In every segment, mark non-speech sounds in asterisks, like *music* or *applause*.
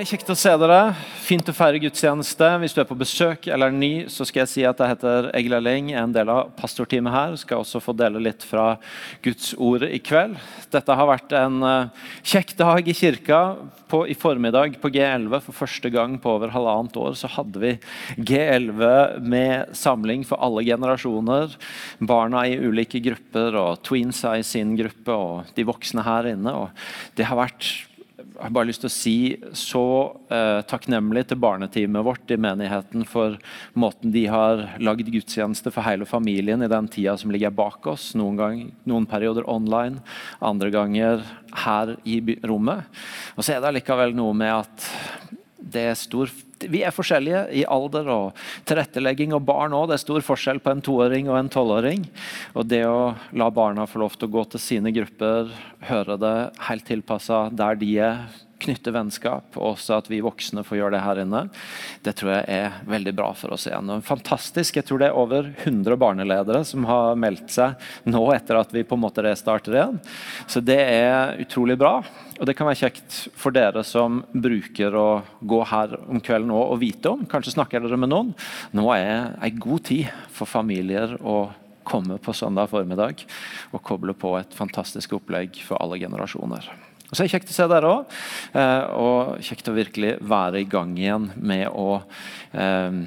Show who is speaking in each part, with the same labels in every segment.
Speaker 1: Det er kjekt å se dere. Fint å feire gudstjeneste. Hvis du er på besøk eller er ny, så skal jeg si at jeg heter Egil Elling, en del av pastorteamet her. Skal også få dele litt fra Guds ord i kveld. Dette har vært en uh, kjekk dag i kirka. På, I formiddag på G11 for første gang på over halvannet år så hadde vi G11 med samling for alle generasjoner. Barna i ulike grupper og tweensa i sin gruppe og de voksne her inne. Og det har vært har bare lyst til å si så eh, takknemlig til barneteamet vårt i menigheten for måten de har lagd gudstjeneste for hele familien i den tida som ligger bak oss. Noen, gang, noen perioder online, andre ganger her i rommet. Og så er det likevel noe med at det er stor vi er forskjellige i alder og tilrettelegging. Og barn òg. Det er stor forskjell på en toåring og en tolvåring. Og det å la barna få lov til å gå til sine grupper, høre det helt tilpassa der de er, knytte vennskap, og også at vi voksne får gjøre det her inne, det tror jeg er veldig bra for oss igjen. Og fantastisk. Jeg tror det er over 100 barneledere som har meldt seg nå etter at vi på en måte restarter igjen. Så det er utrolig bra. Og Det kan være kjekt for dere som bruker å gå her om kvelden og vite om. Kanskje snakker dere med noen. Nå er ei god tid for familier å komme på søndag formiddag og koble på et fantastisk opplegg for alle generasjoner. Og så er det Kjekt å se dere òg, eh, og kjekt å virkelig være i gang igjen med å eh,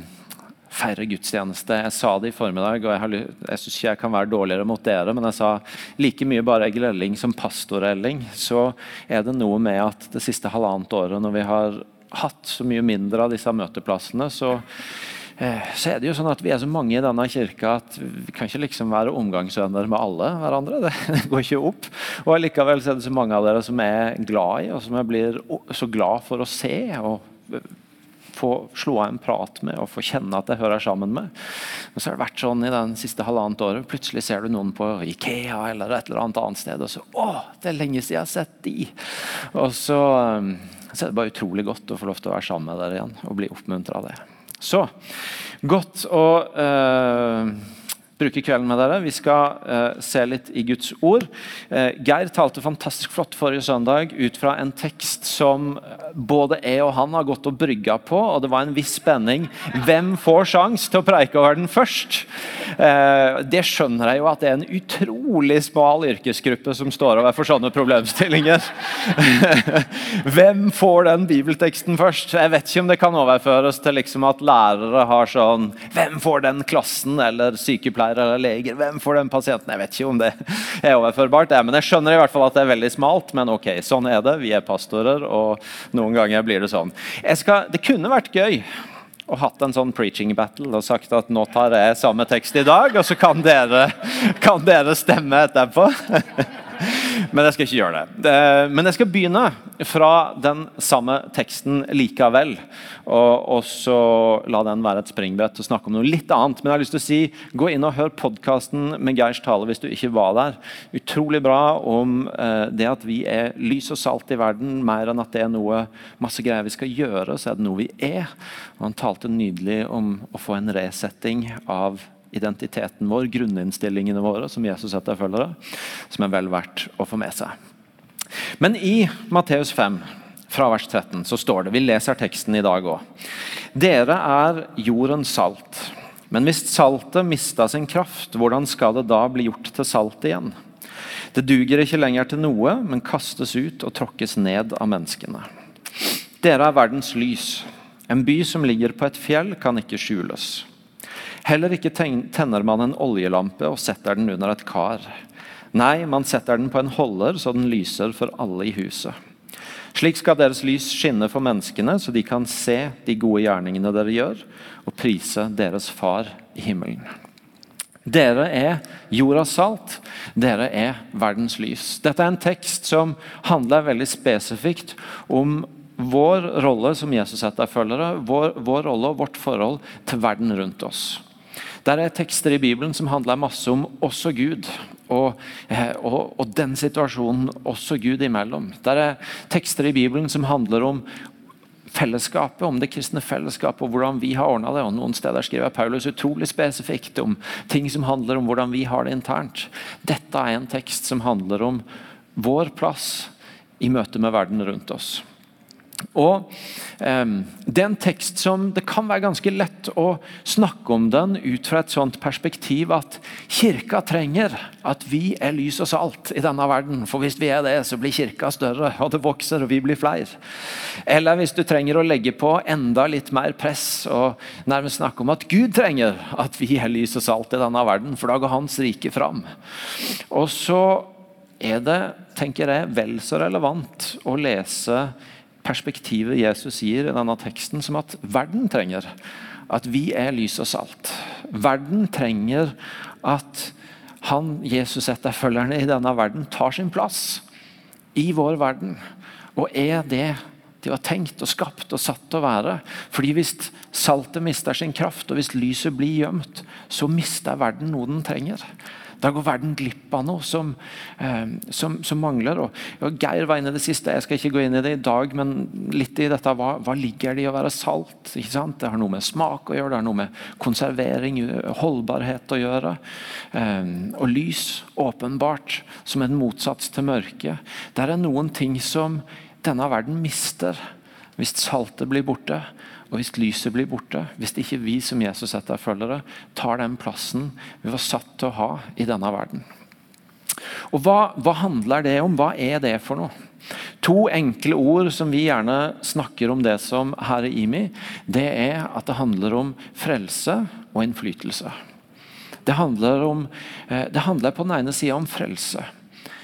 Speaker 1: feire gudstjeneste. Jeg sa det i formiddag, og jeg, har, jeg syns ikke jeg kan være dårligere mot dere, men jeg sa like mye bare Egil Elling som pastor Elling. Så er det noe med at det siste halvannet året, når vi har hatt så mye mindre av disse møteplassene, så så er det jo sånn at Vi er så mange i denne kirka at vi kan ikke liksom være omgangsvenner med alle hverandre. *laughs* Det, går ikke opp. Og Likevel er det så mange av dere som er glad i, og som jeg blir så glad for å se. og få slå av en prat med og få kjenne at jeg hører sammen med. Og så har det vært sånn i den siste halvannet året. Plutselig ser du noen på Ikea eller et eller annet annet sted, og så Å, det er lenge siden jeg har sett de! Og så, um, så, er det bare utrolig godt å få lov til å være sammen med dere igjen og bli oppmuntra av det. Så godt å uh, bruke kvelden med dere. Vi skal uh, se litt i Guds ord. Uh, Geir talte fantastisk flott forrige søndag ut fra en tekst som både jeg og han har gått og brygga på, og det var en viss spenning. Hvem får sjans til å preike over den først? Uh, det skjønner jeg jo at det er en utrolig smal yrkesgruppe som står overfor sånne problemstillinger. *laughs* Hvem får den bibelteksten først? Jeg vet ikke om det kan overføres til liksom at lærere har sånn Hvem får den klassen? Eller sykepleiere sykepleiere eller leger. Hvem får den pasienten? Jeg vet ikke om det er overførbart. men jeg skjønner i hvert fall at det er veldig smalt. Men ok, sånn er det. Vi er pastorer, og noen ganger blir det sånn. Skal, det kunne vært gøy og hatt en sånn preaching battle og sagt at nå tar jeg samme tekst i dag, og så kan dere, kan dere stemme etterpå. *laughs* Men jeg skal ikke gjøre det. Men jeg skal begynne fra den samme teksten likevel. Og, så la den være et springbrett og snakke om noe litt annet. Men jeg har lyst til å si, gå inn og hør podkasten med Geirs tale hvis du ikke var der. Utrolig bra om eh, det at vi er lys og salt i verden, mer enn at det er noe masse greier vi skal gjøre, så er det noe vi er. Og han talte nydelig om å få en resetting av identiteten vår, grunninnstillingene våre som Jesus etterfølgere, som er vel verdt å få med seg. Men i Matteus 5, fra vers 13, så står det Vi leser teksten i dag òg. Dere er jordens salt. Men hvis saltet mista sin kraft, hvordan skal det da bli gjort til salt igjen? Det duger ikke lenger til noe, men kastes ut og tråkkes ned av menneskene. Dere er verdens lys. En by som ligger på et fjell, kan ikke skjules. Heller ikke tenner man en oljelampe og setter den under et kar. Nei, man setter den på en holder så den lyser for alle i huset. Slik skal deres lys skinne for menneskene, så de kan se de gode gjerningene dere gjør, og prise deres Far i himmelen. Dere er jordas salt. Dere er verdens lys. Dette er en tekst som handler veldig spesifikt om vår rolle som Jesus-etterfølgere, vår, vår rolle og vårt forhold til verden rundt oss. Der er tekster i Bibelen som handler masse om også Gud. Og, eh, og, og, den situasjonen også Gud imellom. Der er tekster i Bibelen som handler om fellesskapet, om det kristne fellesskapet og hvordan vi har ordna det. og Noen steder skriver Paulus utrolig spesifikt om ting som handler om hvordan vi har det internt. Dette er en tekst som handler om vår plass i møte med verden rundt oss. Og eh, Det er en tekst som det kan være ganske lett å snakke om den ut fra et sånt perspektiv at kirka trenger at vi er lys og salt i denne verden. For hvis vi er det, så blir kirka større, og det vokser, og vi blir flere. Eller hvis du trenger å legge på enda litt mer press og nærmest snakke om at Gud trenger at vi er lys og salt i denne verden, for da går Hans rike fram. Og så er det, tenker jeg, vel så relevant å lese perspektivet Jesus gir i denne teksten, som at verden trenger at vi er lys og salt. Verden trenger at han, Jesus etterfølgerne i denne verden, tar sin plass i vår verden. Og er det de var tenkt og skapt og satt til å være. Fordi Hvis saltet mister sin kraft, og hvis lyset blir gjemt, så mister verden noe den trenger. Da går verden glipp av noe som, eh, som, som mangler. Og, Geir var inne i det siste, jeg skal ikke gå inn i det i dag, men litt i dette hva, hva ligger det i å være salt? ikke sant? Det har noe med smak å gjøre, det har noe med konservering, holdbarhet å gjøre. Eh, og lys, åpenbart, som en motsats til mørke. Det er noen ting som denne verden mister hvis saltet blir borte. Og Hvis lyset blir borte, hvis ikke vi som Jesus etterfølgere tar den plassen vi var satt til å ha i denne verden. Og hva, hva handler det om? Hva er det for noe? To enkle ord som vi gjerne snakker om det som her i IMI, det er at det handler om frelse og innflytelse. Det handler, om, eh, det handler på den ene sida om frelse.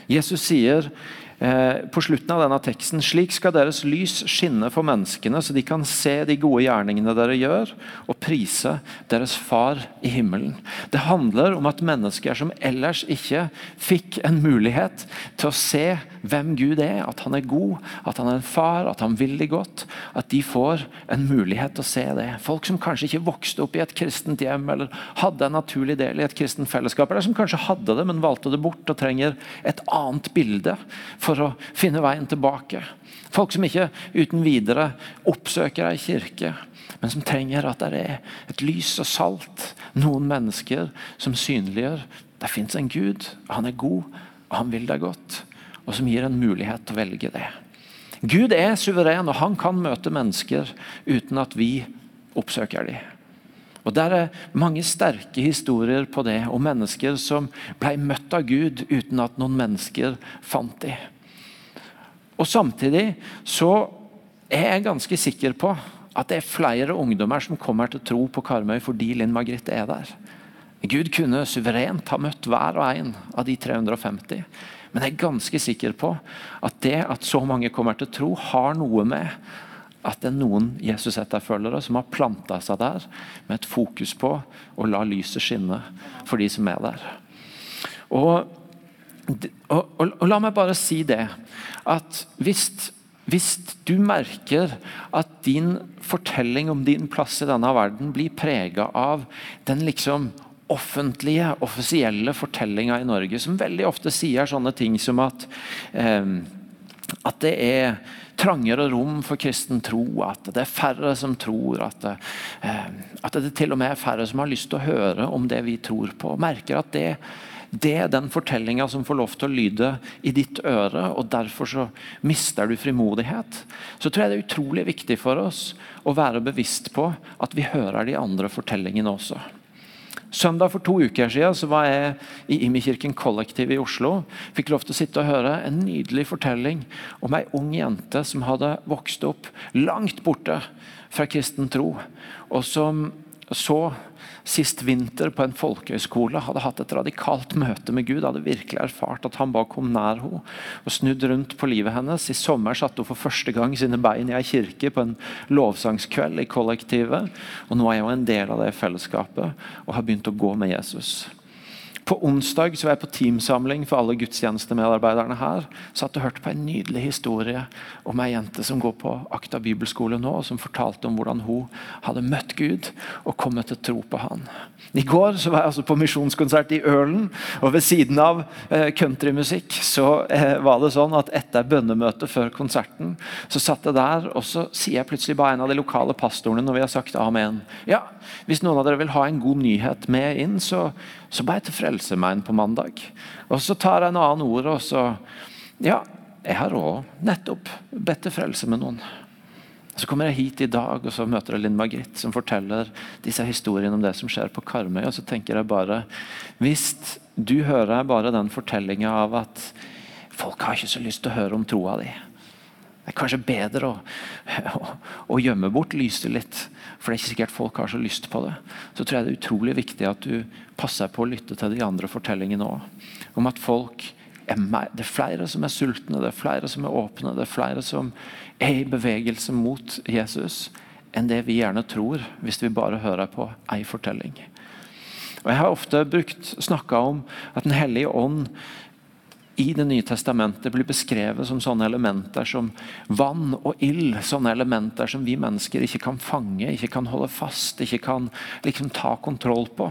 Speaker 1: Jesus sier på slutten av denne teksten Slik skal deres lys skinne for menneskene, så de kan se de gode gjerningene dere gjør, og prise deres Far i himmelen. Det handler om at mennesker som ellers ikke fikk en mulighet til å se hvem Gud er, at han er god, at han er en far, at han vil de godt, at de får en mulighet til å se det. Folk som kanskje ikke vokste opp i et kristent hjem, eller hadde en naturlig del i et kristent fellesskap, eller som kanskje hadde det, men valgte det bort og trenger et annet bilde. For for å finne veien tilbake. Folk som ikke uten videre oppsøker ei kirke, men som trenger at det er et lys og salt. Noen mennesker som synliggjør det fins en Gud, han er god, og han vil deg godt. Og som gir en mulighet til å velge det. Gud er suveren, og han kan møte mennesker uten at vi oppsøker dem. Og Der er mange sterke historier på det, om mennesker som ble møtt av Gud uten at noen mennesker fant dem. Og Samtidig så er jeg ganske sikker på at det er flere ungdommer som kommer til tro på Karmøy fordi Linn Margrethe er der. Gud kunne suverent ha møtt hver og en av de 350. Men jeg er ganske sikker på at det at så mange kommer til tro, har noe med at det er noen Jesus-etterfølgere som har planta seg der med et fokus på å la lyset skinne for de som er der. Og og, og, og, La meg bare si det, at hvis, hvis du merker at din fortelling om din plass i denne verden blir prega av den liksom offentlige, offisielle fortellinga i Norge, som veldig ofte sier sånne ting som at, eh, at det er trangere rom for kristen tro, at det er færre som tror, at det, eh, at det til og med er færre som har lyst til å høre om det vi tror på. Merker at det det er den fortellinga som får lov til å lyde i ditt øre, og derfor så mister du frimodighet. Så tror jeg det er utrolig viktig for oss å være bevisst på at vi hører de andre fortellingene også. Søndag for to uker siden så var jeg i Immikirken kollektiv i Oslo. Fikk lov til å sitte og høre en nydelig fortelling om ei ung jente som hadde vokst opp langt borte fra kristen tro, og som så sist vinter på en folkehøyskole hadde hatt et radikalt møte med Gud. Hadde virkelig erfart at han bare kom nær henne og snudd rundt på livet hennes. I sommer satte hun for første gang sine bein i ei kirke på en lovsangskveld i kollektivet. Og nå er hun en del av det fellesskapet og har begynt å gå med Jesus. På onsdag så var jeg på teamsamling for alle gudstjenestemedarbeiderne her. Satt og hørte på en nydelig historie om ei jente som går på Akta bibelskole nå, og som fortalte om hvordan hun hadde møtt Gud og kommet til tro på han. I går så var jeg altså på misjonskonsert i Ølen, og ved siden av eh, countrymusikk så eh, var det sånn at etter bønnemøtet før konserten, så satt jeg der, og så sier jeg plutselig bare en av de lokale pastorene når vi har sagt amen. Ja, hvis noen av dere vil ha en god nyhet med inn, så så ba jeg til Frelsesarmeen på mandag. Og så tar jeg en annen ord, og så Ja, jeg har òg nettopp bedt til frelse med noen. Så kommer jeg hit i dag og så møter jeg Linn Margrit, som forteller disse historiene om det som skjer på Karmøy. Og så tenker jeg bare Hvis du hører bare den fortellinga av at folk har ikke så lyst til å høre om troa di Det er kanskje bedre å, å, å gjemme bort lyset litt, for det er ikke sikkert folk har så lyst på det. Så tror jeg det er utrolig viktig at du passer på å lytte til de andre fortellingene òg. Om at folk det er flere som er sultne, det er flere som er åpne, det er flere som er i bevegelse mot Jesus, enn det vi gjerne tror hvis vi bare hører på ei fortelling. Og Jeg har ofte brukt, snakka om at Den hellige ånd i Det nye testamentet blir beskrevet som sånne elementer som vann og ild. Sånne elementer som vi mennesker ikke kan fange, ikke kan holde fast, ikke kan liksom ta kontroll på.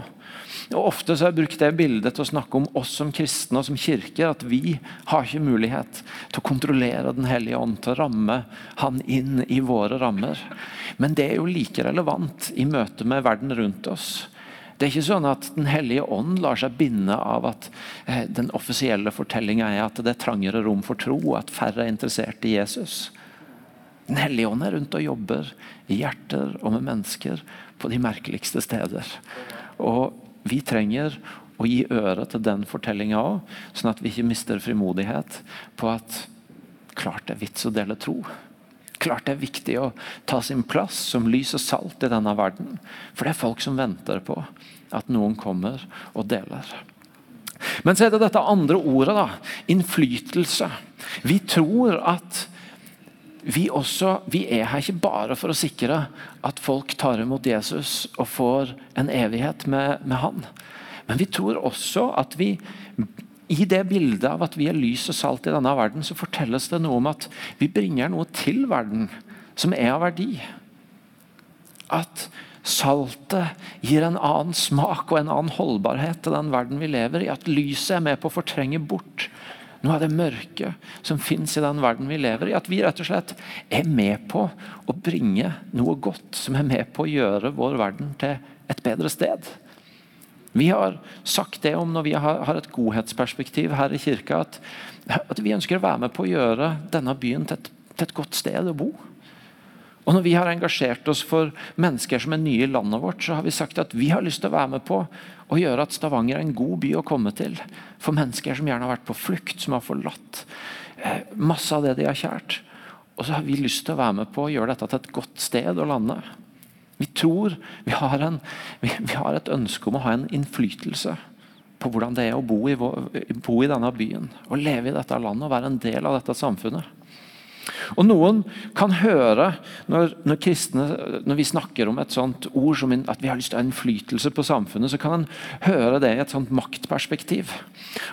Speaker 1: Og Ofte så har jeg brukt det bildet til å snakke om oss som kristne og som kirke. At vi har ikke mulighet til å kontrollere Den hellige ånd, til å ramme Han inn i våre rammer. Men det er jo like relevant i møte med verden rundt oss. Det er ikke sånn at Den hellige ånd lar seg binde av at eh, den offisielle fortellinga er at det er trangere rom for tro, og at færre er interessert i Jesus. Den hellige ånd er rundt og jobber i hjerter og med mennesker på de merkeligste steder. Og vi trenger å gi øre til den fortellinga òg, sånn at vi ikke mister frimodighet på at klart det er vits å dele tro. Klart det er viktig å ta sin plass som lys og salt i denne verden. For det er folk som venter på at noen kommer og deler. Men så er det dette andre ordet, da. Innflytelse. Vi tror at vi, også, vi er her ikke bare for å sikre at folk tar imot Jesus og får en evighet med, med han. Men vi tror også at vi i det bildet av at vi er lys og salt i denne verden, så fortelles det noe om at vi bringer noe til verden som er av verdi. At saltet gir en annen smak og en annen holdbarhet til den verden vi lever i. At lyset er med på å fortrenge bort noe av det mørke som fins i den verden vi lever i. At vi rett og slett er med på å bringe noe godt som er med på å gjøre vår verden til et bedre sted. Vi har sagt det om når vi har et godhetsperspektiv her i kirka, at, at vi ønsker å være med på å gjøre denne byen til et, til et godt sted å bo. Og Når vi har engasjert oss for mennesker som er nye i landet vårt, så har vi sagt at vi har lyst til å være med på å gjøre at Stavanger er en god by å komme til. For mennesker som gjerne har vært på flukt, som har forlatt eh, masse av det de har kjært. Og så har vi lyst til å være med på å gjøre dette til et godt sted å lande. Vi tror vi har, en, vi, vi har et ønske om å ha en innflytelse på hvordan det er å bo i, bo i denne byen. Å leve i dette landet og være en del av dette samfunnet. Og Noen kan høre når, når, kristne, når vi snakker om et sånt ord som at vi har lyst til å ha innflytelse på samfunnet, så kan en høre det i et sånt maktperspektiv.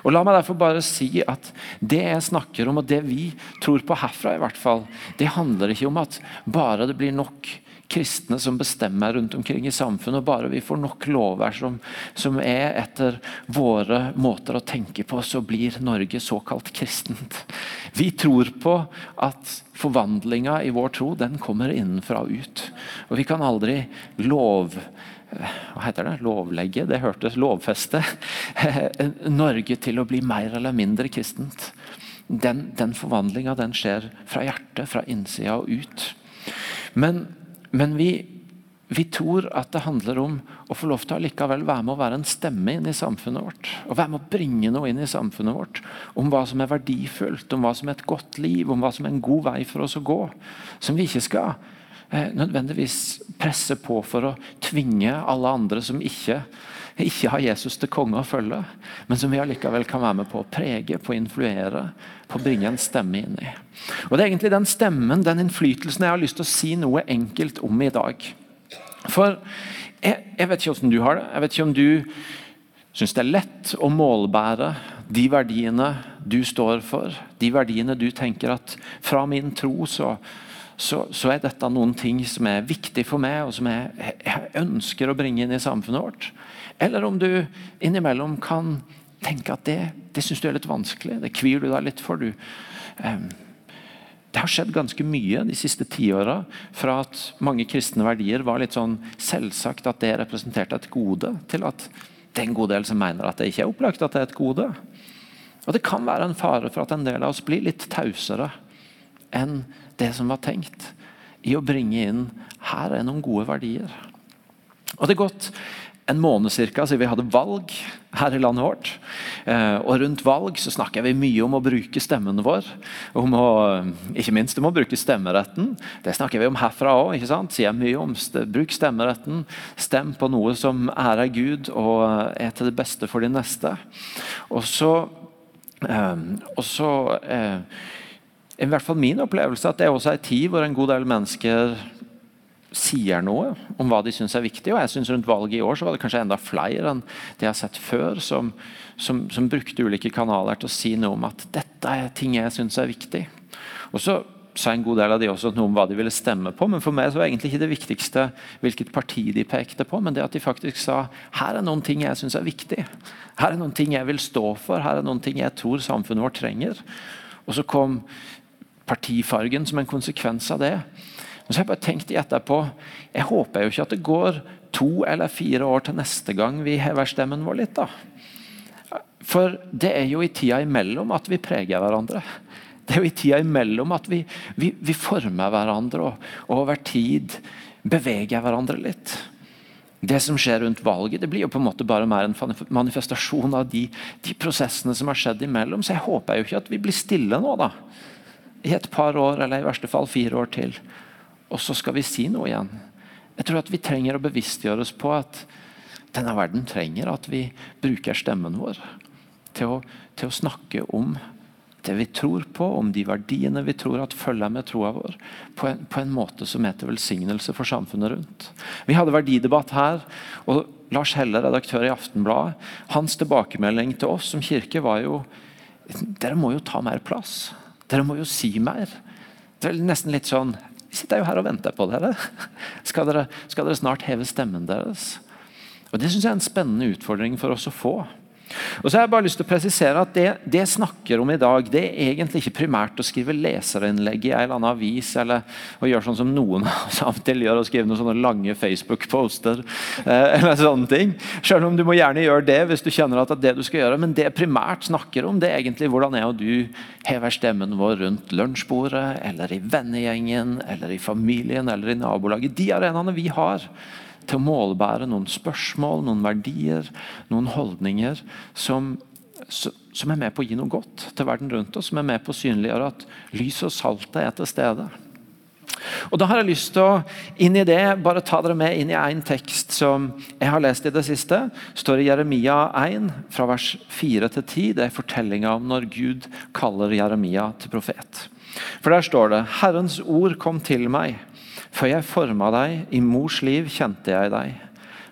Speaker 1: Og La meg derfor bare si at det jeg snakker om, og det vi tror på herfra, i hvert fall, det handler ikke om at bare det blir nok kristne som bestemmer rundt omkring i samfunnet. Bare vi får nok lover som, som, er etter våre måter å tenke på, så blir Norge såkalt kristent. Vi tror på at forvandlinga i vår tro den kommer innenfra og ut. Og Vi kan aldri lov hva heter det? Lovlegge, det hørtes lovfeste. *laughs* Norge til å bli mer eller mindre kristent. Den, den forvandlinga skjer fra hjertet, fra innsida og ut. Men men vi, vi, tror at det handler om å få lov til å likevel være med å være en stemme inn i samfunnet vårt. Og være med å bringe noe inn i samfunnet vårt om hva som er verdifullt, om hva som er et godt liv, om hva som er en god vei for oss å gå. Som vi ikke skal eh, nødvendigvis presse på for å tvinge alle andre som ikke ikke har Jesus til konge å følge, men som vi allikevel kan være med på å prege, på å influere, på å bringe en stemme inn i. Og Det er egentlig den stemmen, den innflytelsen, jeg har lyst til å si noe enkelt om i dag. For jeg, jeg vet ikke hvordan du har det. Jeg vet ikke om du syns det er lett å målbære de verdiene du står for, de verdiene du tenker at fra min tro så så, så, er dette noen ting som er viktig for meg, og som jeg, jeg ønsker å bringe inn i samfunnet vårt. Eller om du innimellom kan tenke at det, det syns du er litt vanskelig. Det kvir du deg litt for. du. Det har skjedd ganske mye de siste tiåra fra at mange kristne verdier var litt sånn selvsagt at det representerte et gode, til at det er en god del som mener at det ikke er opplagt at det er et gode. Og Det kan være en fare for at en del av oss blir litt tausere enn det som var tenkt i å bringe inn her er noen gode verdier. Og Det er gått en måned cirka, siden vi hadde valg her i landet vårt. Eh, og Rundt valg så snakker vi mye om å bruke stemmen vår. Om å, ikke minst om å bruke stemmeretten. Det snakker vi om herfra òg. Sier mye om Bruk stemmeretten. Stem på noe som ærer Gud og er til det beste for de neste. Og så, eh, og så eh, i hvert fall min opplevelse at det er også en tid hvor en god del mennesker sier noe om hva de syns er viktig. og jeg synes Rundt valget i år så var det kanskje enda flere enn jeg har sett før, som, som, som brukte ulike kanaler til å si noe om at dette er ting jeg syns er viktig. Og så sa en god del av de også noe om hva de ville stemme på, men for meg så var egentlig ikke det viktigste hvilket parti de pekte på, men det at de faktisk sa her er noen ting jeg syns er viktig. Her er noen ting jeg vil stå for, her er noen ting jeg tror samfunnet vårt trenger. Og så kom partifargen som en konsekvens av det. Og så har jeg bare tenkt etterpå, jeg håper jo ikke at det går to eller fire år til neste gang vi hever stemmen vår litt. da. For det er jo i tida imellom at vi preger hverandre. Det er jo i tida imellom at vi, vi, vi former hverandre og, og, over tid beveger hverandre litt. Det som skjer rundt valget, det blir jo på en måte bare mer en manifestasjon av de, de prosessene som har skjedd imellom. Så jeg håper jo ikke at vi blir stille nå, da. I et par år, eller i verste fall fire år til og så skal vi si noe igjen. Jeg tror at vi trenger å bevisstgjøre oss på at denne verden trenger at vi bruker stemmen vår til å, til å snakke om det vi tror på, om de verdiene vi tror at følger med troa vår, på en, på en, måte som er til velsignelse for samfunnet rundt. Vi hadde verdidebatt her, og Lars Helle, redaktør i Aftenbladet, hans tilbakemelding til oss som kirke var jo Dere må jo ta mer plass. Dere må jo si mer. Det er nesten litt sånn vi sitter jo her og venter på dere. *laughs* Skal dere, skal dere snart heve stemmen deres? Og Det synes jeg er en spennende utfordring for oss å få. Og så har jeg bare lyst til å presisere at Det, det jeg snakker om i dag, det er egentlig ikke primært å skrive leserinnlegg i en eller annen avis, eller å gjøre sånn som noen *laughs* av til gjør, å skrive noen sånne lange Facebook-poster. Eh, eller sånne ting. Selv om du må gjerne gjøre det hvis du kjenner at det er det du skal gjøre. Men det jeg primært snakker om, det er egentlig hvordan jeg og du hever stemmen vår rundt lunsjbordet, eller i vennegjengen, eller i familien eller i nabolaget. De arenaene vi har til å målbære noen spørsmål, noen verdier, noen holdninger som, som er med på å gi noe godt til verden rundt oss. Som er med på å synliggjøre at lys og saltet er til stede. Og Da har jeg lyst til å inn i det, bare ta dere med inn i en tekst som jeg har lest i det siste. står i Jeremia 1, fra vers 4 til 10. Det er fortellinga om når Gud kaller Jeremia til profet. For Der står det Herrens ord kom til meg. Før jeg forma deg, i mors liv kjente jeg deg.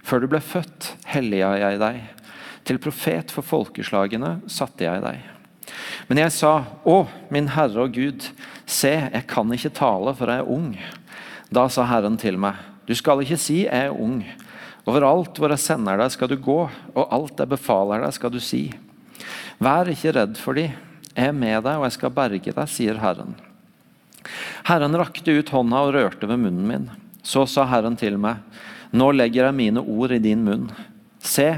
Speaker 1: Før du ble født, helliga jeg deg. Til profet for folkeslagene satte jeg deg. Men jeg sa, Å, min Herre og Gud, se, jeg kan ikke tale, for jeg er ung. Da sa Herren til meg, du skal ikke si jeg er ung. Overalt hvor jeg sender deg, skal du gå, og alt jeg befaler deg, skal du si. Vær ikke redd for de, jeg er med deg, og jeg skal berge deg, sier Herren. Herren rakte ut hånda og rørte ved munnen min. Så sa Herren til meg, nå legger jeg mine ord i din munn. Se,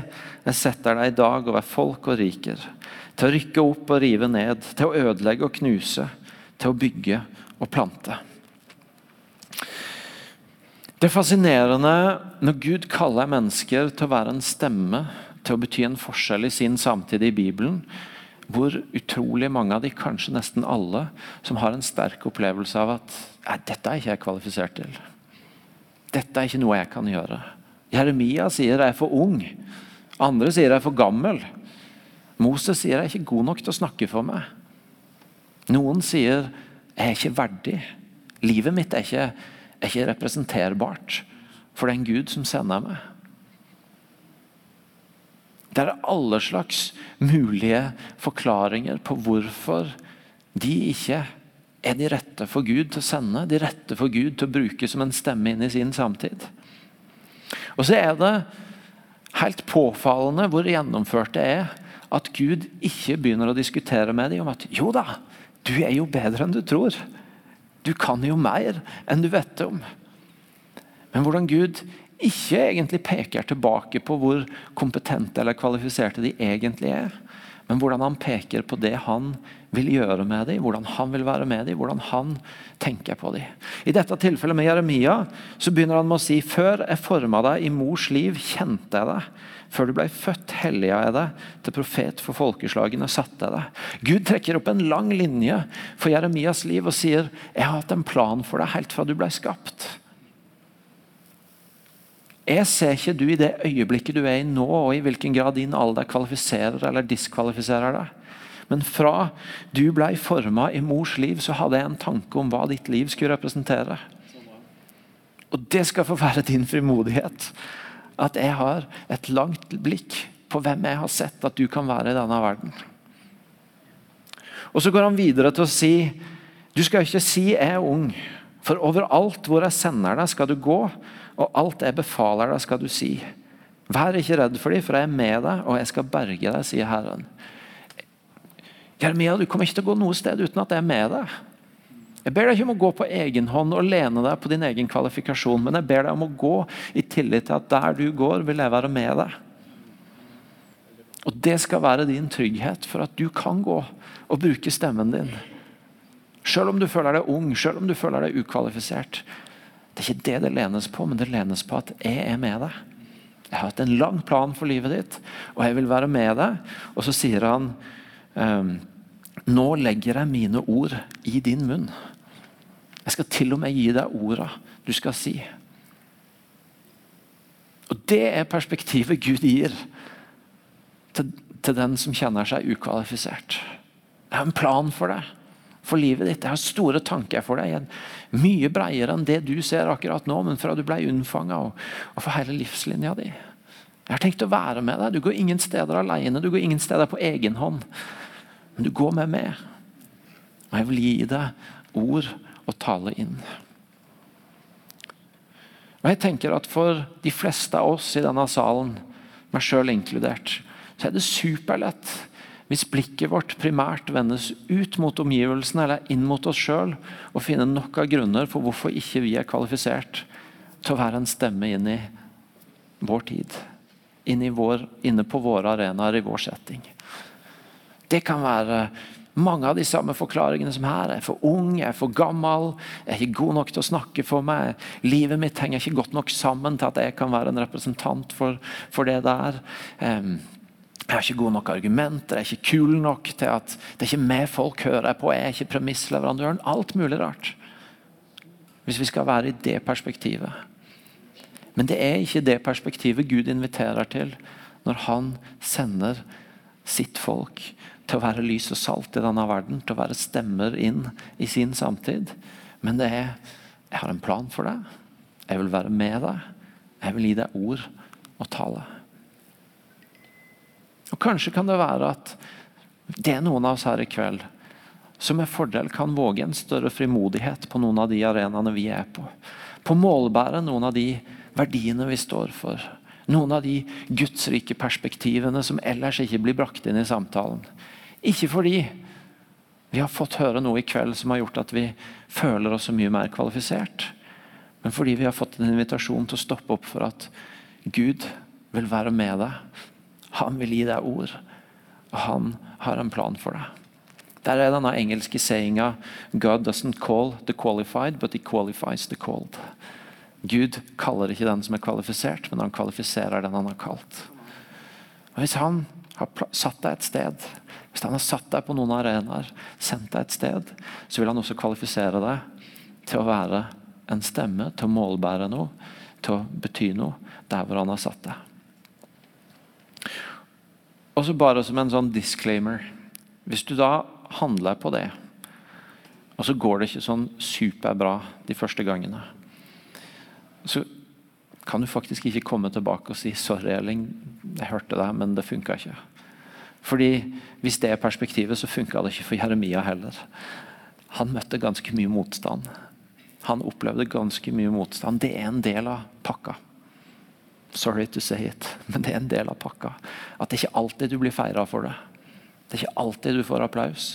Speaker 1: jeg setter deg i dag over folk og riker, til å rykke opp og rive ned, til å ødelegge og knuse, til å bygge og plante. Det er fascinerende når Gud kaller mennesker til å være en stemme, til å bety en forskjell i sin samtid i Bibelen, hvor utrolig mange av de, kanskje nesten alle, som har en sterk opplevelse av at dette er ikke jeg kvalifisert til. Dette er ikke noe jeg kan gjøre. Jeremia sier jeg er for ung. Andre sier jeg er for gammel. Moses sier jeg er ikke god nok til å snakke for meg. Noen sier jeg er ikke verdig. Livet mitt er ikke, er ikke representerbart for den Gud som sender meg. Det er alle slags mulige forklaringer på hvorfor de ikke er de rette for Gud til å sende, de rette for Gud til å bruke som en stemme inn i sin samtid. Og så er det helt påfallende hvor gjennomført det er at Gud ikke begynner å diskutere med dem om at jo da, du er jo bedre enn du tror. Du kan jo mer enn du vet om. Men hvordan Gud ikke egentlig peker tilbake på hvor kompetente eller kvalifiserte de egentlig er, men hvordan han peker på det han vil gjøre med dem, hvordan han vil være med dem, hvordan han tenker på dem. I dette tilfellet med Jeremia så begynner han med å si før jeg forma deg i mors liv, kjente jeg deg. Før du ble født, helliga jeg deg til profet for folkeslagene. satte jeg deg. Gud trekker opp en lang linje for Jeremias liv og sier jeg har hatt en plan for deg helt fra du ble skapt. Jeg ser ikke du i det øyeblikket du er i nå, og i hvilken grad din alder kvalifiserer eller diskvalifiserer deg. Men fra du ble forma i mors liv, så hadde jeg en tanke om hva ditt liv skulle representere. Og det skal få være din frimodighet. At jeg har et langt blikk på hvem jeg har sett at du kan være i denne verden. Og Så går han videre til å si du skal ikke si 'jeg er ung', for overalt hvor jeg sender deg, skal du gå, og alt jeg befaler deg, skal du si. Vær ikke redd for dem, for jeg er med deg, og jeg skal berge deg, sier Herren. Jeremia, du kommer ikke til å gå noe sted uten at jeg er med deg. Jeg ber deg ikke om å gå på egen hånd og lene deg på din egen kvalifikasjon, men jeg ber deg om å gå i tillit til at der du går, vil jeg være med deg. Og Det skal være din trygghet for at du kan gå og bruke stemmen din. Selv om du føler deg ung, selv om du føler deg ukvalifisert. Det er ikke det det lenes på, men det lenes på at jeg er med deg. Jeg har hatt en lang plan for livet ditt, og jeg vil være med deg. Og så sier han Ehm, nå legger jeg mine ord i din munn. Jeg skal til og med gi deg orda du skal si. Og Det er perspektivet Gud gir til, til den som kjenner seg ukvalifisert. Jeg har en plan for deg, for livet ditt. Jeg har store tanker for deg. Mye bredere enn det du ser akkurat nå, men fra du ble unnfanga og, og for hele livslinja di. Jeg har tenkt å være med deg. Du går ingen steder alene. Du går ingen steder på egen hånd. Men du går med meg. Og jeg vil gi deg ord å tale inn. Og jeg tenker at For de fleste av oss i denne salen, meg sjøl inkludert, så er det superlett hvis blikket vårt primært vendes ut mot omgivelsene eller inn mot oss sjøl, og finne nok av grunner for hvorfor ikke vi er kvalifisert til å være en stemme inn i vår tid. Inne, vår, inne på våre arenaer i vår setting. Det kan være mange av de samme forklaringene som her. Jeg er for ung, jeg er for gammel, jeg er ikke god nok til å snakke for meg. Livet mitt henger ikke godt nok sammen til at jeg kan være en representant for, for det der. Um, jeg har ikke gode nok argumenter, jeg er ikke kul nok til at det er ikke meg folk hører på. Jeg er ikke premissleverandøren. Alt mulig rart. Hvis vi skal være i det perspektivet. Men det er ikke det perspektivet Gud inviterer til når han sender sitt folk til å være lys og salt i denne verden, til å være stemmer inn i sin samtid. Men det er jeg har en plan for deg. Jeg vil være med deg. Jeg vil gi deg ord og tale. Og Kanskje kan det være at det er noen av oss her i kveld som med fordel kan våge en større frimodighet på noen av de arenaene vi er på. På målbæret målbære noen av de verdiene vi står for. Noen av de gudsrike perspektivene som ellers ikke blir brakt inn i samtalen. Ikke fordi vi har fått høre noe i kveld som har gjort at vi føler oss så mye mer kvalifisert. Men fordi vi har fått en invitasjon til å stoppe opp for at Gud vil være med deg. Han vil gi deg ord, og han har en plan for deg. Der er denne engelske sayinga God doesn't call the qualified, but he qualifies the called. Gud kaller ikke den som er kvalifisert, men han kvalifiserer den han har kalt. Og Hvis han har satt deg et sted hvis han har satt deg på noen arenaer, sendt deg et sted, så vil han også kvalifisere deg til å være en stemme, til å målbære noe, til å bety noe der hvor han har satt deg. Og så bare som en sånn disclaimer Hvis du da handler på det, og så går det ikke sånn superbra de første gangene, så kan du faktisk ikke komme tilbake og si 'sorry, Elling, jeg hørte deg, men det funka ikke'. Fordi Hvis det er perspektivet, så funka det ikke for Jeremia heller. Han møtte ganske mye motstand. Han opplevde ganske mye motstand. Det er en del av pakka. Sorry to say it, men det er en del av pakka. At det er ikke alltid du blir feira for det. Det er ikke alltid du får applaus.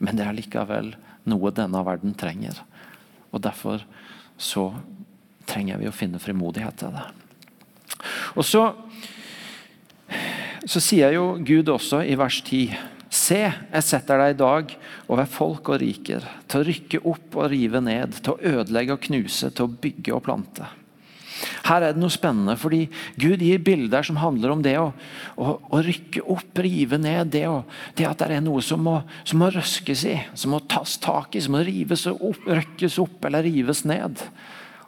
Speaker 1: Men det er likevel noe denne verden trenger. Og Derfor så trenger vi å finne frimodighet til det. Og så så sier jo Gud også i vers 10 Se, jeg setter deg i dag over folk og riker, til å rykke opp og rive ned, til å ødelegge og knuse, til å bygge og plante. Her er det noe spennende, fordi Gud gir bilder som handler om det å, å, å rykke opp, rive ned. Det, å, det, at det er noe som må, som må, røskes i, som må tas tak i, som må rives opp, røkkes opp eller rives ned.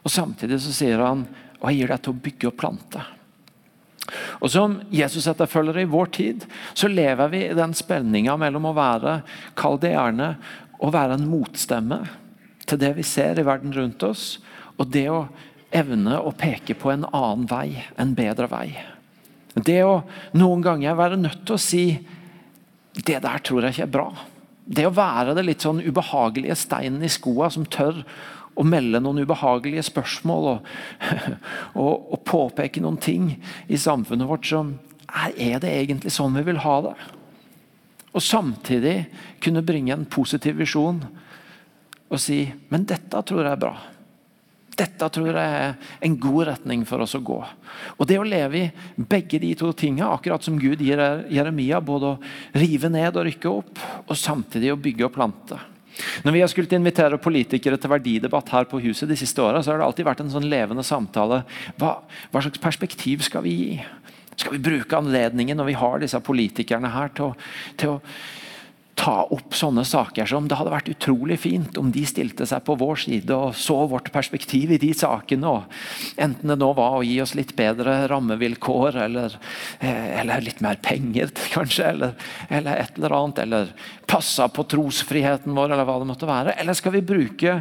Speaker 1: Og Samtidig så sier han og jeg gir deg til å bygge og plante. Og Som Jesus-etterfølgere i vår tid så lever vi i den spenninga mellom å være kall å være en motstemme til det vi ser i verden rundt oss, og det å evne å peke på en annen vei, en bedre vei. Det å noen ganger være nødt til å si det der tror jeg ikke er bra. Det å være det litt sånn ubehagelige steinen i skoa som tør å melde noen ubehagelige spørsmål og, *laughs* og, og, påpeke noen ting i samfunnet vårt som Er det egentlig sånn vi vil ha det? Og samtidig kunne bringe en positiv visjon og si men dette tror jeg er bra. Dette tror jeg er en god retning for oss å gå. Og Det å leve i begge de to tingene, akkurat som Gud gir Jeremia, både å rive ned og rykke opp, og samtidig å bygge og plante. Når vi har skulle invitere politikere til verdidebatt her på huset de siste årene, så har det alltid vært en sånn levende samtale. Hva, hva, slags perspektiv skal vi gi? Skal vi bruke anledningen når vi har disse politikerne her, til å, til å ta opp sånne saker som det hadde vært utrolig fint om de stilte seg på vår side og så vårt perspektiv i de sakene. Og enten det nå var å gi oss litt bedre rammevilkår eller, eh, eller litt mer penger, *laughs* kanskje, eller, eller, et eller annet. Eller passa på trosfriheten vår, eller hva det måtte være. Eller skal vi bruke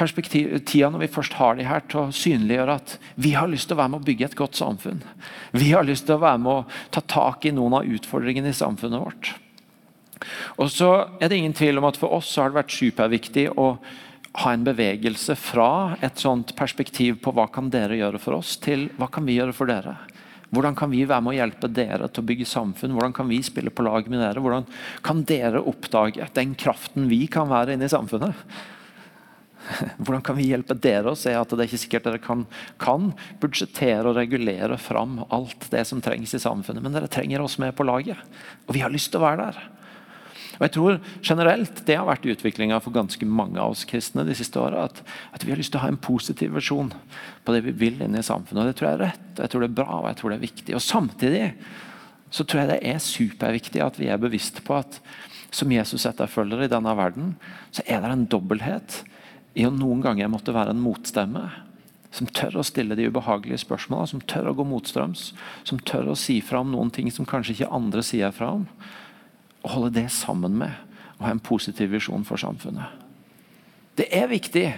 Speaker 1: tida når vi først har de her, til å synliggjøre at vi har lyst til å være med å bygge et godt samfunn. Vi har lyst til å være med å ta tak i noen av utfordringene i samfunnet vårt. Og så er det ingen tvil om at For oss har det vært superviktig å ha en bevegelse fra et sånt perspektiv på hva kan dere gjøre for oss, til hva kan vi gjøre for dere. Hvordan kan vi være med å hjelpe dere til å bygge samfunn? Hvordan kan vi spille på lag med dere? Hvordan kan dere oppdage den kraften vi kan være inne i samfunnet? *laughs* Hvordan kan vi hjelpe dere å se at det er ikke sikkert dere kan, kan budsjettere og regulere fram alt det som trengs i samfunnet, men dere trenger oss med på laget. Og vi har lyst til å være der. Og jeg tror generelt Det har vært utviklinga for ganske mange av oss kristne de siste åra. At, at, vi har lyst til å ha en positiv versjon på det vi vil inn i samfunnet. og Det tror jeg er rett, og jeg tror det er bra og jeg tror det er viktig. Og Samtidig så tror jeg det er superviktig at vi er bevisste på at som Jesus etterfølger i denne verden, så er det en dobbelthet i å noen ganger måtte være en motstemme. Som tør å stille de ubehagelige spørsmålene, som tør å gå motstrøms. Som tør å si fra om noen ting som kanskje ikke andre sier fra om å holde det sammen med og ha en positiv visjon for samfunnet. Det er viktig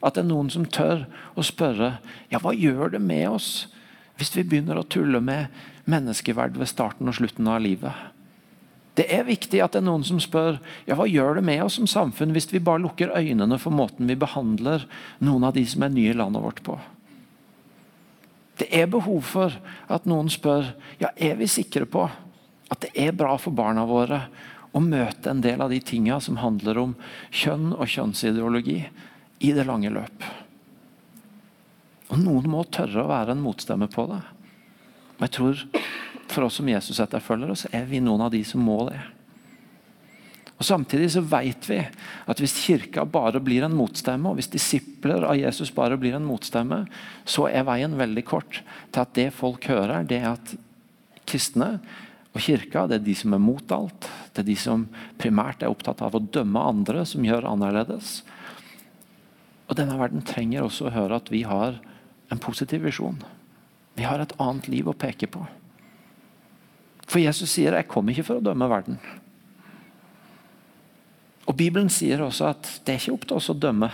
Speaker 1: at det er noen som tør å spørre ja, hva gjør det med oss hvis vi begynner å tulle med menneskeverd ved starten og slutten av livet. Det er viktig at det er noen som spør ja, hva gjør det med oss som samfunn hvis vi bare lukker øynene for måten vi behandler noen av de som er nye i landet vårt på. Det er behov for at noen spør ja, er vi sikre på at det er bra for barna våre å møte en del av de tinga som handler om kjønn og kjønnsideologi i det lange løp. Og Noen må tørre å være en motstemme på det. Og jeg tror For oss som Jesus-etterfølgere så er vi noen av de som må det. Og Samtidig så vet vi at hvis kirka bare blir en motstemme, og hvis disipler av Jesus bare blir en motstemme, så er veien veldig kort til at det folk hører, det er at kristne og Kirka det er de som er mot alt. Det er de som primært er opptatt av å dømme andre som gjør annerledes. Og Denne verden trenger også å høre at vi har en positiv visjon. Vi har et annet liv å peke på. For Jesus sier 'jeg kom ikke for å dømme verden'. Og Bibelen sier også at det er ikke opp til oss å dømme,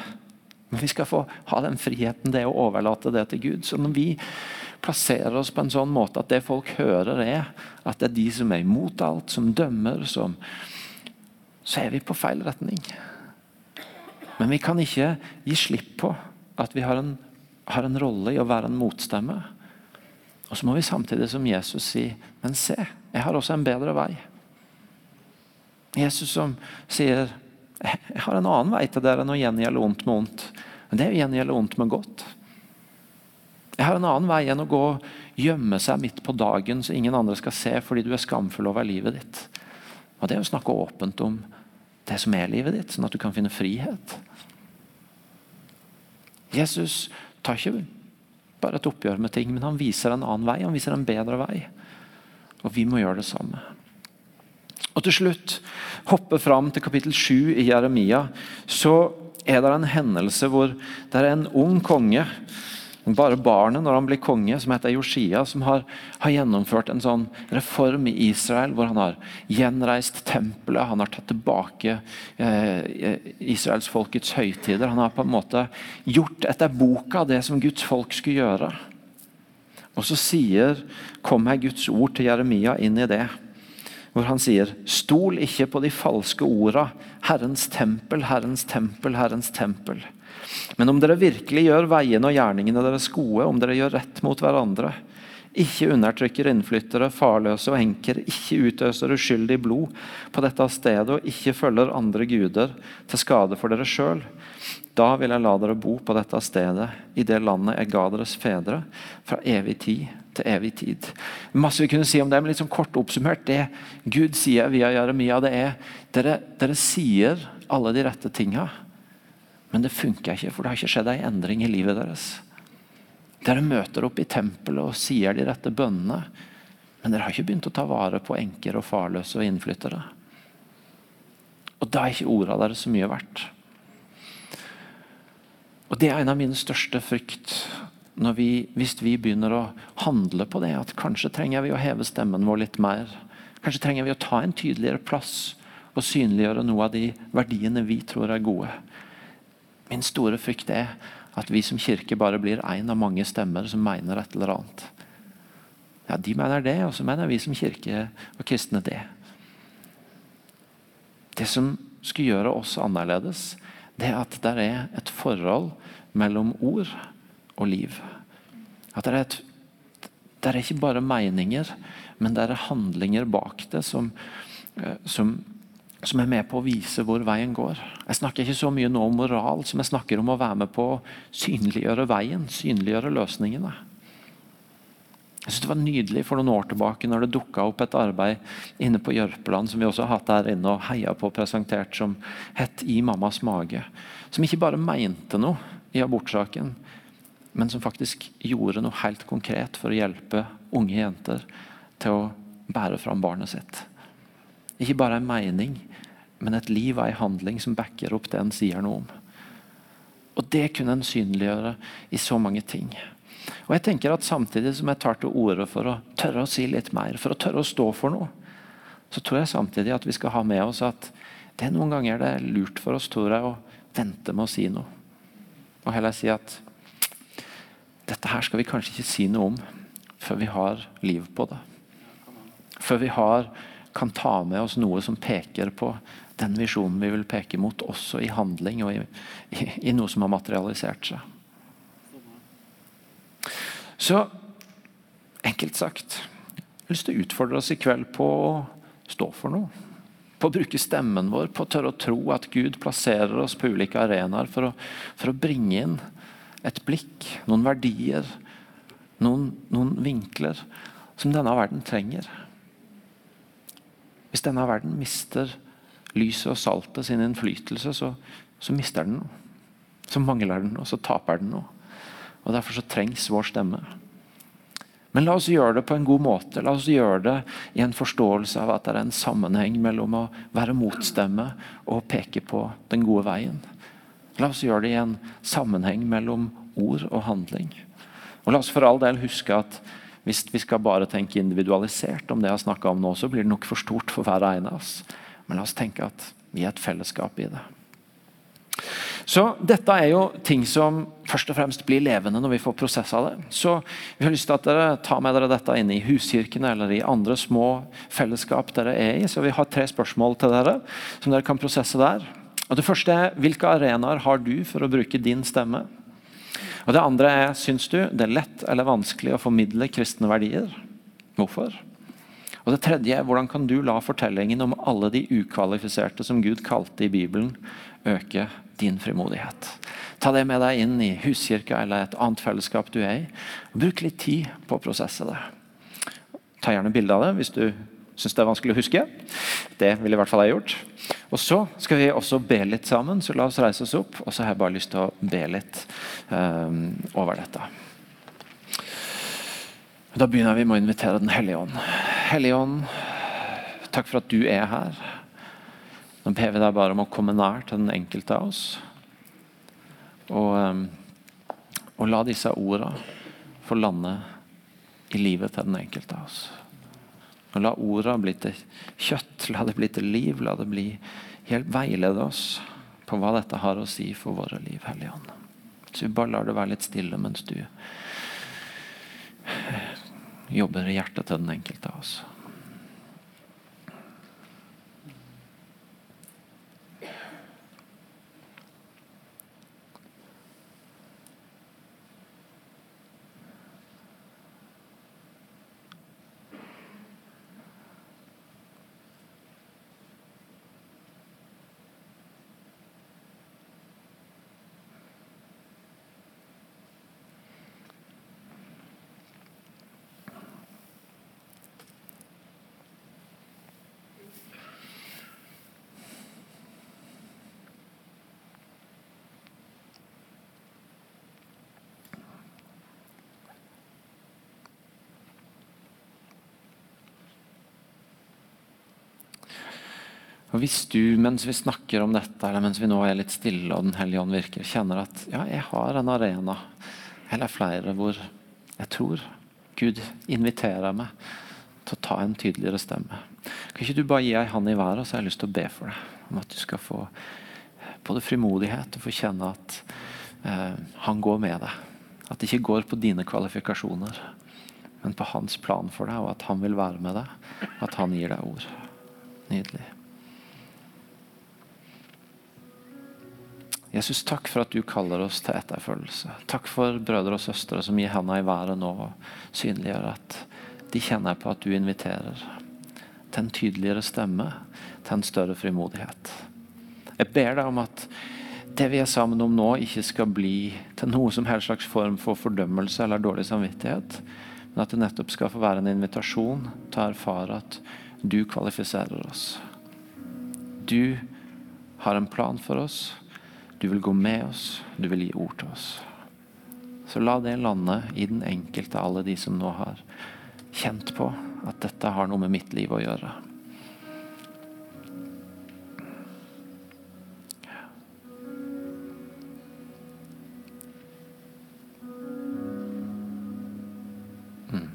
Speaker 1: men vi skal få ha den friheten det å overlate det til Gud. Så når vi plasserer oss på en sånn måte at det folk hører, er at det er de som er imot alt, som dømmer, som Så er vi på feil retning. Men vi kan ikke gi slipp på at vi har en, har en rolle i å være en motstemme. Og så må vi samtidig som Jesus si Men se, jeg har også en bedre vei. Jesus som sier jeg har en annen vei til dere enn å gjengjelde ondt med ondt. Men det er å gjengjelde ondt med godt. Jeg har en annen vei enn å gå gjemme seg midt på dagen så ingen andre skal se fordi du er skamfull over livet ditt. Og Det er å snakke åpent om det som er livet ditt, sånn at du kan finne frihet. Jesus tar ikke bare et oppgjør med ting, men han viser en annen vei. Han viser en bedre vei. Og vi må gjøre det samme. Og til slutt, hoppe fram til kapittel 7 i Jeremia, så er det en hendelse hvor det er en ung konge bare barnet når han blir konge, som heter Josia, som har, har, gjennomført en sånn reform i Israel, hvor han har gjenreist tempelet, han har tatt tilbake eh, Israels folkets høytider. Han har på en måte gjort etter boka det som Guds folk skulle gjøre. Og så sier, kommer Guds ord til Jeremia inn i det hvor han sier Stol ikke på de falske orda. Herrens tempel, Herrens tempel, Herrens tempel. Men om dere virkelig gjør veiene og gjerningene deres gode, om dere gjør rett mot hverandre, ikke undertrykker innflyttere, farløse og enker, ikke utøser uskyldig blod på dette stedet og ikke følger andre guder til skade for dere sjøl, da vil jeg la dere bo på dette stedet, i det landet jeg ga deres fedre, fra evig tid til evig tid. Masse vi kunne si om det, men sånn kort oppsummert. Det Gud sier via Jeremia, det er dere, dere sier alle de rette tinga. Men det funker ikke, for det har ikke skjedd en endring i livet deres. Dere møter opp i tempelet og sier de rette bønnene, men dere har ikke begynt å ta vare på enker og farløse og innflyttere. Og da er ikke orda deres så mye verdt. Og Det er en av mine største frykt vi, hvis vi begynner å handle på det. At kanskje trenger vi å heve stemmen vår litt mer. Kanskje trenger vi å ta en tydeligere plass og synliggjøre noe av de verdiene vi tror er gode. Min store frykt er at vi som kirke bare blir én av mange stemmer som mener et eller annet. Ja, De mener det, og så mener vi som kirke og kristne det. Det som skulle gjøre oss annerledes, det er at det er et forhold mellom ord og liv. At det er, et, det er ikke bare meninger, men det er handlinger bak det som, eh, som som er med på å vise hvor veien går. Jeg snakker ikke så mye nå om moral som jeg snakker om å være med på å synliggjøre veien, synliggjøre løsningene. Jeg synes Det var nydelig for noen år tilbake når det dukka opp et arbeid inne på Jørpeland som vi også har hatt der inne og heia på og presentert, som het 'I mammas mage'. Som ikke bare mente noe i abortsaken, men som faktisk gjorde noe helt konkret for å hjelpe unge jenter til å bære fram barnet sitt. Ikke bare en mening, men et liv og en handling som backer opp det en sier noe om. Og Det kunne en synliggjøre i så mange ting. Og jeg tenker at Samtidig som jeg tar til orde for å tørre å si litt mer, for å tørre å stå for noe, så tror jeg samtidig at vi skal ha med oss at det er noen ganger det er lurt for oss tror jeg, å vente med å si noe. Og heller si at dette her skal vi kanskje ikke si noe om før vi har liv på det. Før vi har kan ta med oss noe som peker på den visjonen vi vil peke mot, også i handling og i, i, i noe som har materialisert seg. Så enkelt sagt Jeg har lyst til å utfordre oss i kveld på å stå for noe. På å bruke stemmen vår, på å tørre å tro at Gud plasserer oss på ulike arenaer for å, for å bringe inn et blikk, noen verdier, noen, noen vinkler som denne verden trenger. Hvis denne verden mister lyset og saltet sin innflytelse, så, så mister den noe. Så mangler den noe, så taper den noe. Og Derfor så trengs vår stemme. Men la oss gjøre det på en god måte. La oss gjøre det i en forståelse av at det er en sammenheng mellom å være motstemme og peke på den gode veien. La oss gjøre det i en sammenheng mellom ord og handling. Og La oss for all del huske at hvis vi skal bare tenke individualisert om det jeg har snakka om nå, så blir det nok for stort for hver ene av oss. Men la oss tenke at vi er et fellesskap i det. Så Dette er jo ting som først og fremst blir levende når vi får prosessa det. Så vi har lyst til at dere tar med dere dette inn i huskirkene eller i andre små fellesskap dere er i. Så vi har tre spørsmål til dere som dere kan prosesse der. Og Det første er hvilke arenaer har du for å bruke din stemme? Og Det andre er syns du det er lett eller vanskelig å formidle kristne verdier. Hvorfor? Og Det tredje er hvordan kan du la fortellingen om alle de ukvalifiserte som Gud kalte i Bibelen, øke din frimodighet. Ta det med deg inn i huskirka eller et annet fellesskap du er i. Bruk litt tid på å prosesse det. Ta gjerne bilde av det hvis du syns det er vanskelig å huske. Det ville i hvert fall jeg gjort. Og Så skal vi også be litt sammen, så la oss reise oss opp. Og så har jeg bare lyst til å be litt um, over dette. Da begynner vi med å invitere Den hellige ånd. Hellige ånd, takk for at du er her. Nå ber vi deg bare om å komme nær til den enkelte av oss. Og, um, og la disse ordene få lande i livet til den enkelte av oss. Og La ordene bli til kjøtt, la det bli til liv. La det bli helt veilede oss på hva dette har å si for våre liv, Hellige Ånd. Så vi bare lar det være litt stille mens du jobber i hjertet til den enkelte av oss. Og Hvis du mens vi snakker om dette, eller mens vi nå er litt stille og Den hellige ånd virker, kjenner at ja, jeg har en arena eller flere hvor jeg tror Gud inviterer meg til å ta en tydeligere stemme. Kan ikke du bare gi ei hand i været, og så har jeg lyst til å be for deg om at du skal få både frimodighet og få kjenne at eh, han går med deg. At det ikke går på dine kvalifikasjoner, men på hans plan for deg, og at han vil være med deg. At han gir deg ord. Nydelig. Jesus, takk for at du kaller oss til etterfølgelse. Takk for brødre og søstre som gir hendene i været nå og synliggjør at de kjenner på at du inviterer til en tydeligere stemme, til en større frimodighet. Jeg ber deg om at det vi er sammen om nå, ikke skal bli til noe som helst slags form for fordømmelse eller dårlig samvittighet, men at det nettopp skal få være en invitasjon til å erfare at du kvalifiserer oss. Du har en plan for oss. Du vil gå med oss, du vil gi ord til oss. Så la det lande i den enkelte, alle de som nå har kjent på at dette har noe med mitt liv å gjøre. Mm.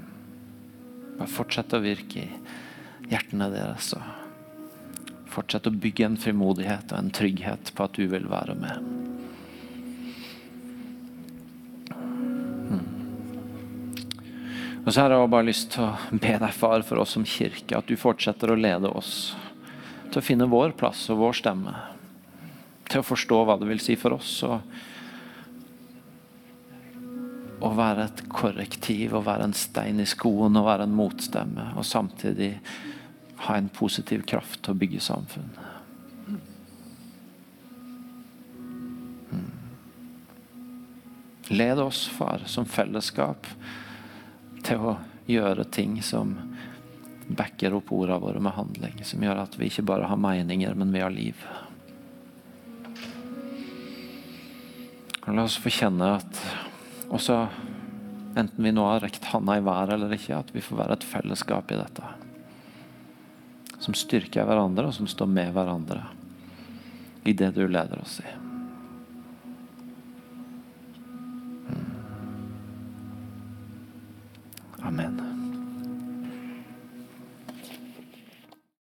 Speaker 1: Bare fortsett å virke i hjertene deres. og Fortsett å bygge en frimodighet og en trygghet på at du vil være med. Hmm. Og så har jeg bare lyst til å be deg, far, for oss som kirke, at du fortsetter å lede oss til å finne vår plass og vår stemme. Til å forstå hva det vil si for oss. og å være et korrektiv, å være en stein i skoen, å være en motstemme. Og samtidig ha en positiv kraft til å bygge samfunn. Mm. Led oss, far, som fellesskap til å gjøre ting som backer opp ordene våre med handling. Som gjør at vi ikke bare har meninger, men vi har liv. La oss få kjenne at også enten vi nå har rekt handa i været eller ikke, at vi får være et fellesskap i dette som styrker hverandre, og som står med hverandre i det du leder oss i. Mm. Amen.